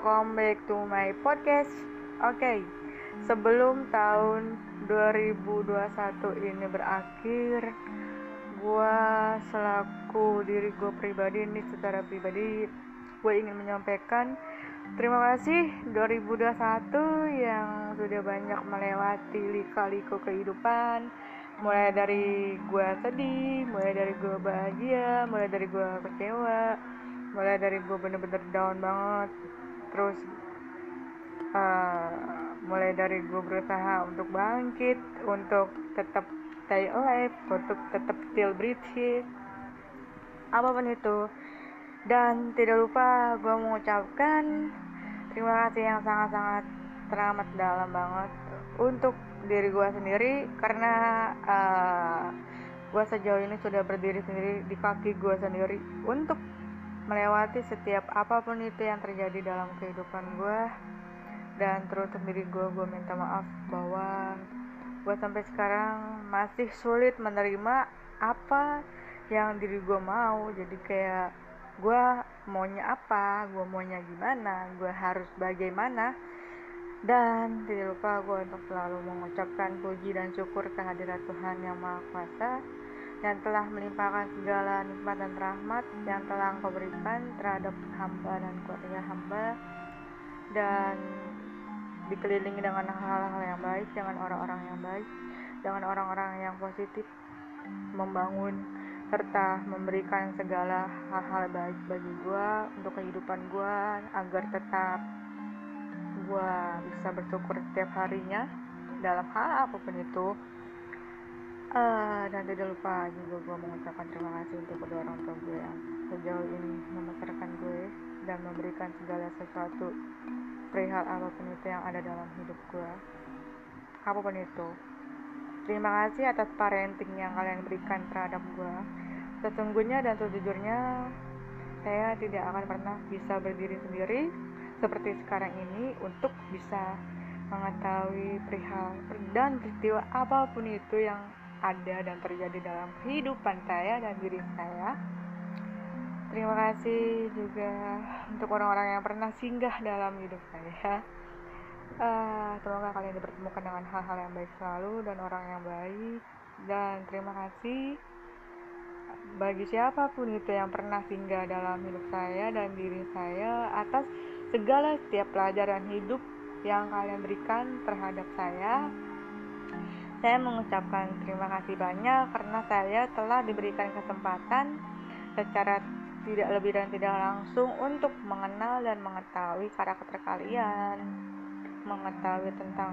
welcome back to my podcast. Oke, okay, sebelum tahun 2021 ini berakhir, gue selaku diri gue pribadi ini secara pribadi, gue ingin menyampaikan terima kasih 2021 yang sudah banyak melewati lika-liku kehidupan, mulai dari gue sedih, mulai dari gue bahagia, mulai dari gue kecewa mulai dari gue bener-bener down banget terus uh, mulai dari gue berusaha untuk bangkit untuk tetap stay alive untuk tetap still breathing apa pun itu. Dan tidak lupa gue mengucapkan terima kasih yang sangat-sangat teramat dalam banget untuk diri gue sendiri karena uh, gue sejauh ini sudah berdiri sendiri di kaki gue sendiri untuk melewati setiap apa pun itu yang terjadi dalam kehidupan gue dan terus sendiri gue gue minta maaf bahwa gue sampai sekarang masih sulit menerima apa yang diri gue mau. Jadi kayak gue maunya apa gue maunya gimana gue harus bagaimana. Dan tidak lupa gue untuk selalu mengucapkan puji dan syukur kehadiran Tuhan yang Maha Kuasa yang telah melimpahkan segala nikmat dan rahmat yang telah engkau berikan terhadap hamba dan keluarga hamba dan dikelilingi dengan hal-hal yang baik dengan orang-orang yang baik dengan orang-orang yang positif membangun serta memberikan segala hal-hal baik bagi gue untuk kehidupan gue agar tetap gue bisa bersyukur setiap harinya dalam hal apa pun itu uh, dan tidak lupa juga gue mengucapkan terima kasih untuk kedua orang tua gue yang sejauh ini membesarkan gue dan memberikan segala sesuatu perihal apa pun itu yang ada dalam hidup gue apa pun itu. Terima kasih atas parenting yang kalian berikan terhadap gue sesungguhnya dan sejujurnya saya tidak akan pernah bisa berdiri sendiri seperti sekarang ini untuk bisa mengetahui perihal dan peristiwa apa pun itu yang ada dan terjadi dalam kehidupan saya dan diri saya. Terima kasih juga untuk orang-orang yang pernah singgah dalam hidup saya. Uh, semoga kalian dipertemukan dengan hal-hal yang baik selalu dan orang yang baik. Dan terima kasih bagi siapa pun itu yang pernah singgah dalam hidup saya dan diri saya atas segala setiap pelajaran hidup yang kalian berikan terhadap saya saya mengucapkan terima kasih banyak karena saya telah diberikan kesempatan secara tidak lebih dan tidak langsung untuk mengenal dan mengetahui karakter kalian, mengetahui tentang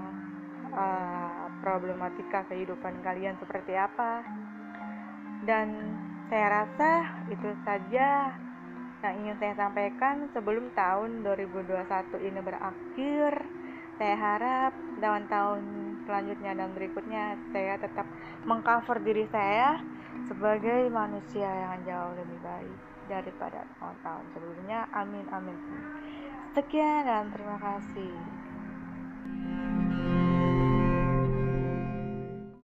uh, problematika kehidupan kalian seperti apa. Dan saya rasa itu saja yang ingin saya sampaikan sebelum tahun 2021 ini berakhir. Saya harap tahun-tahun selanjutnya. Dan berikutnya saya tetap mengcover diri saya sebagai manusia yang jauh lebih baik daripada tahun-tahun sebelumnya. Amin amin. Sekian dan terima kasih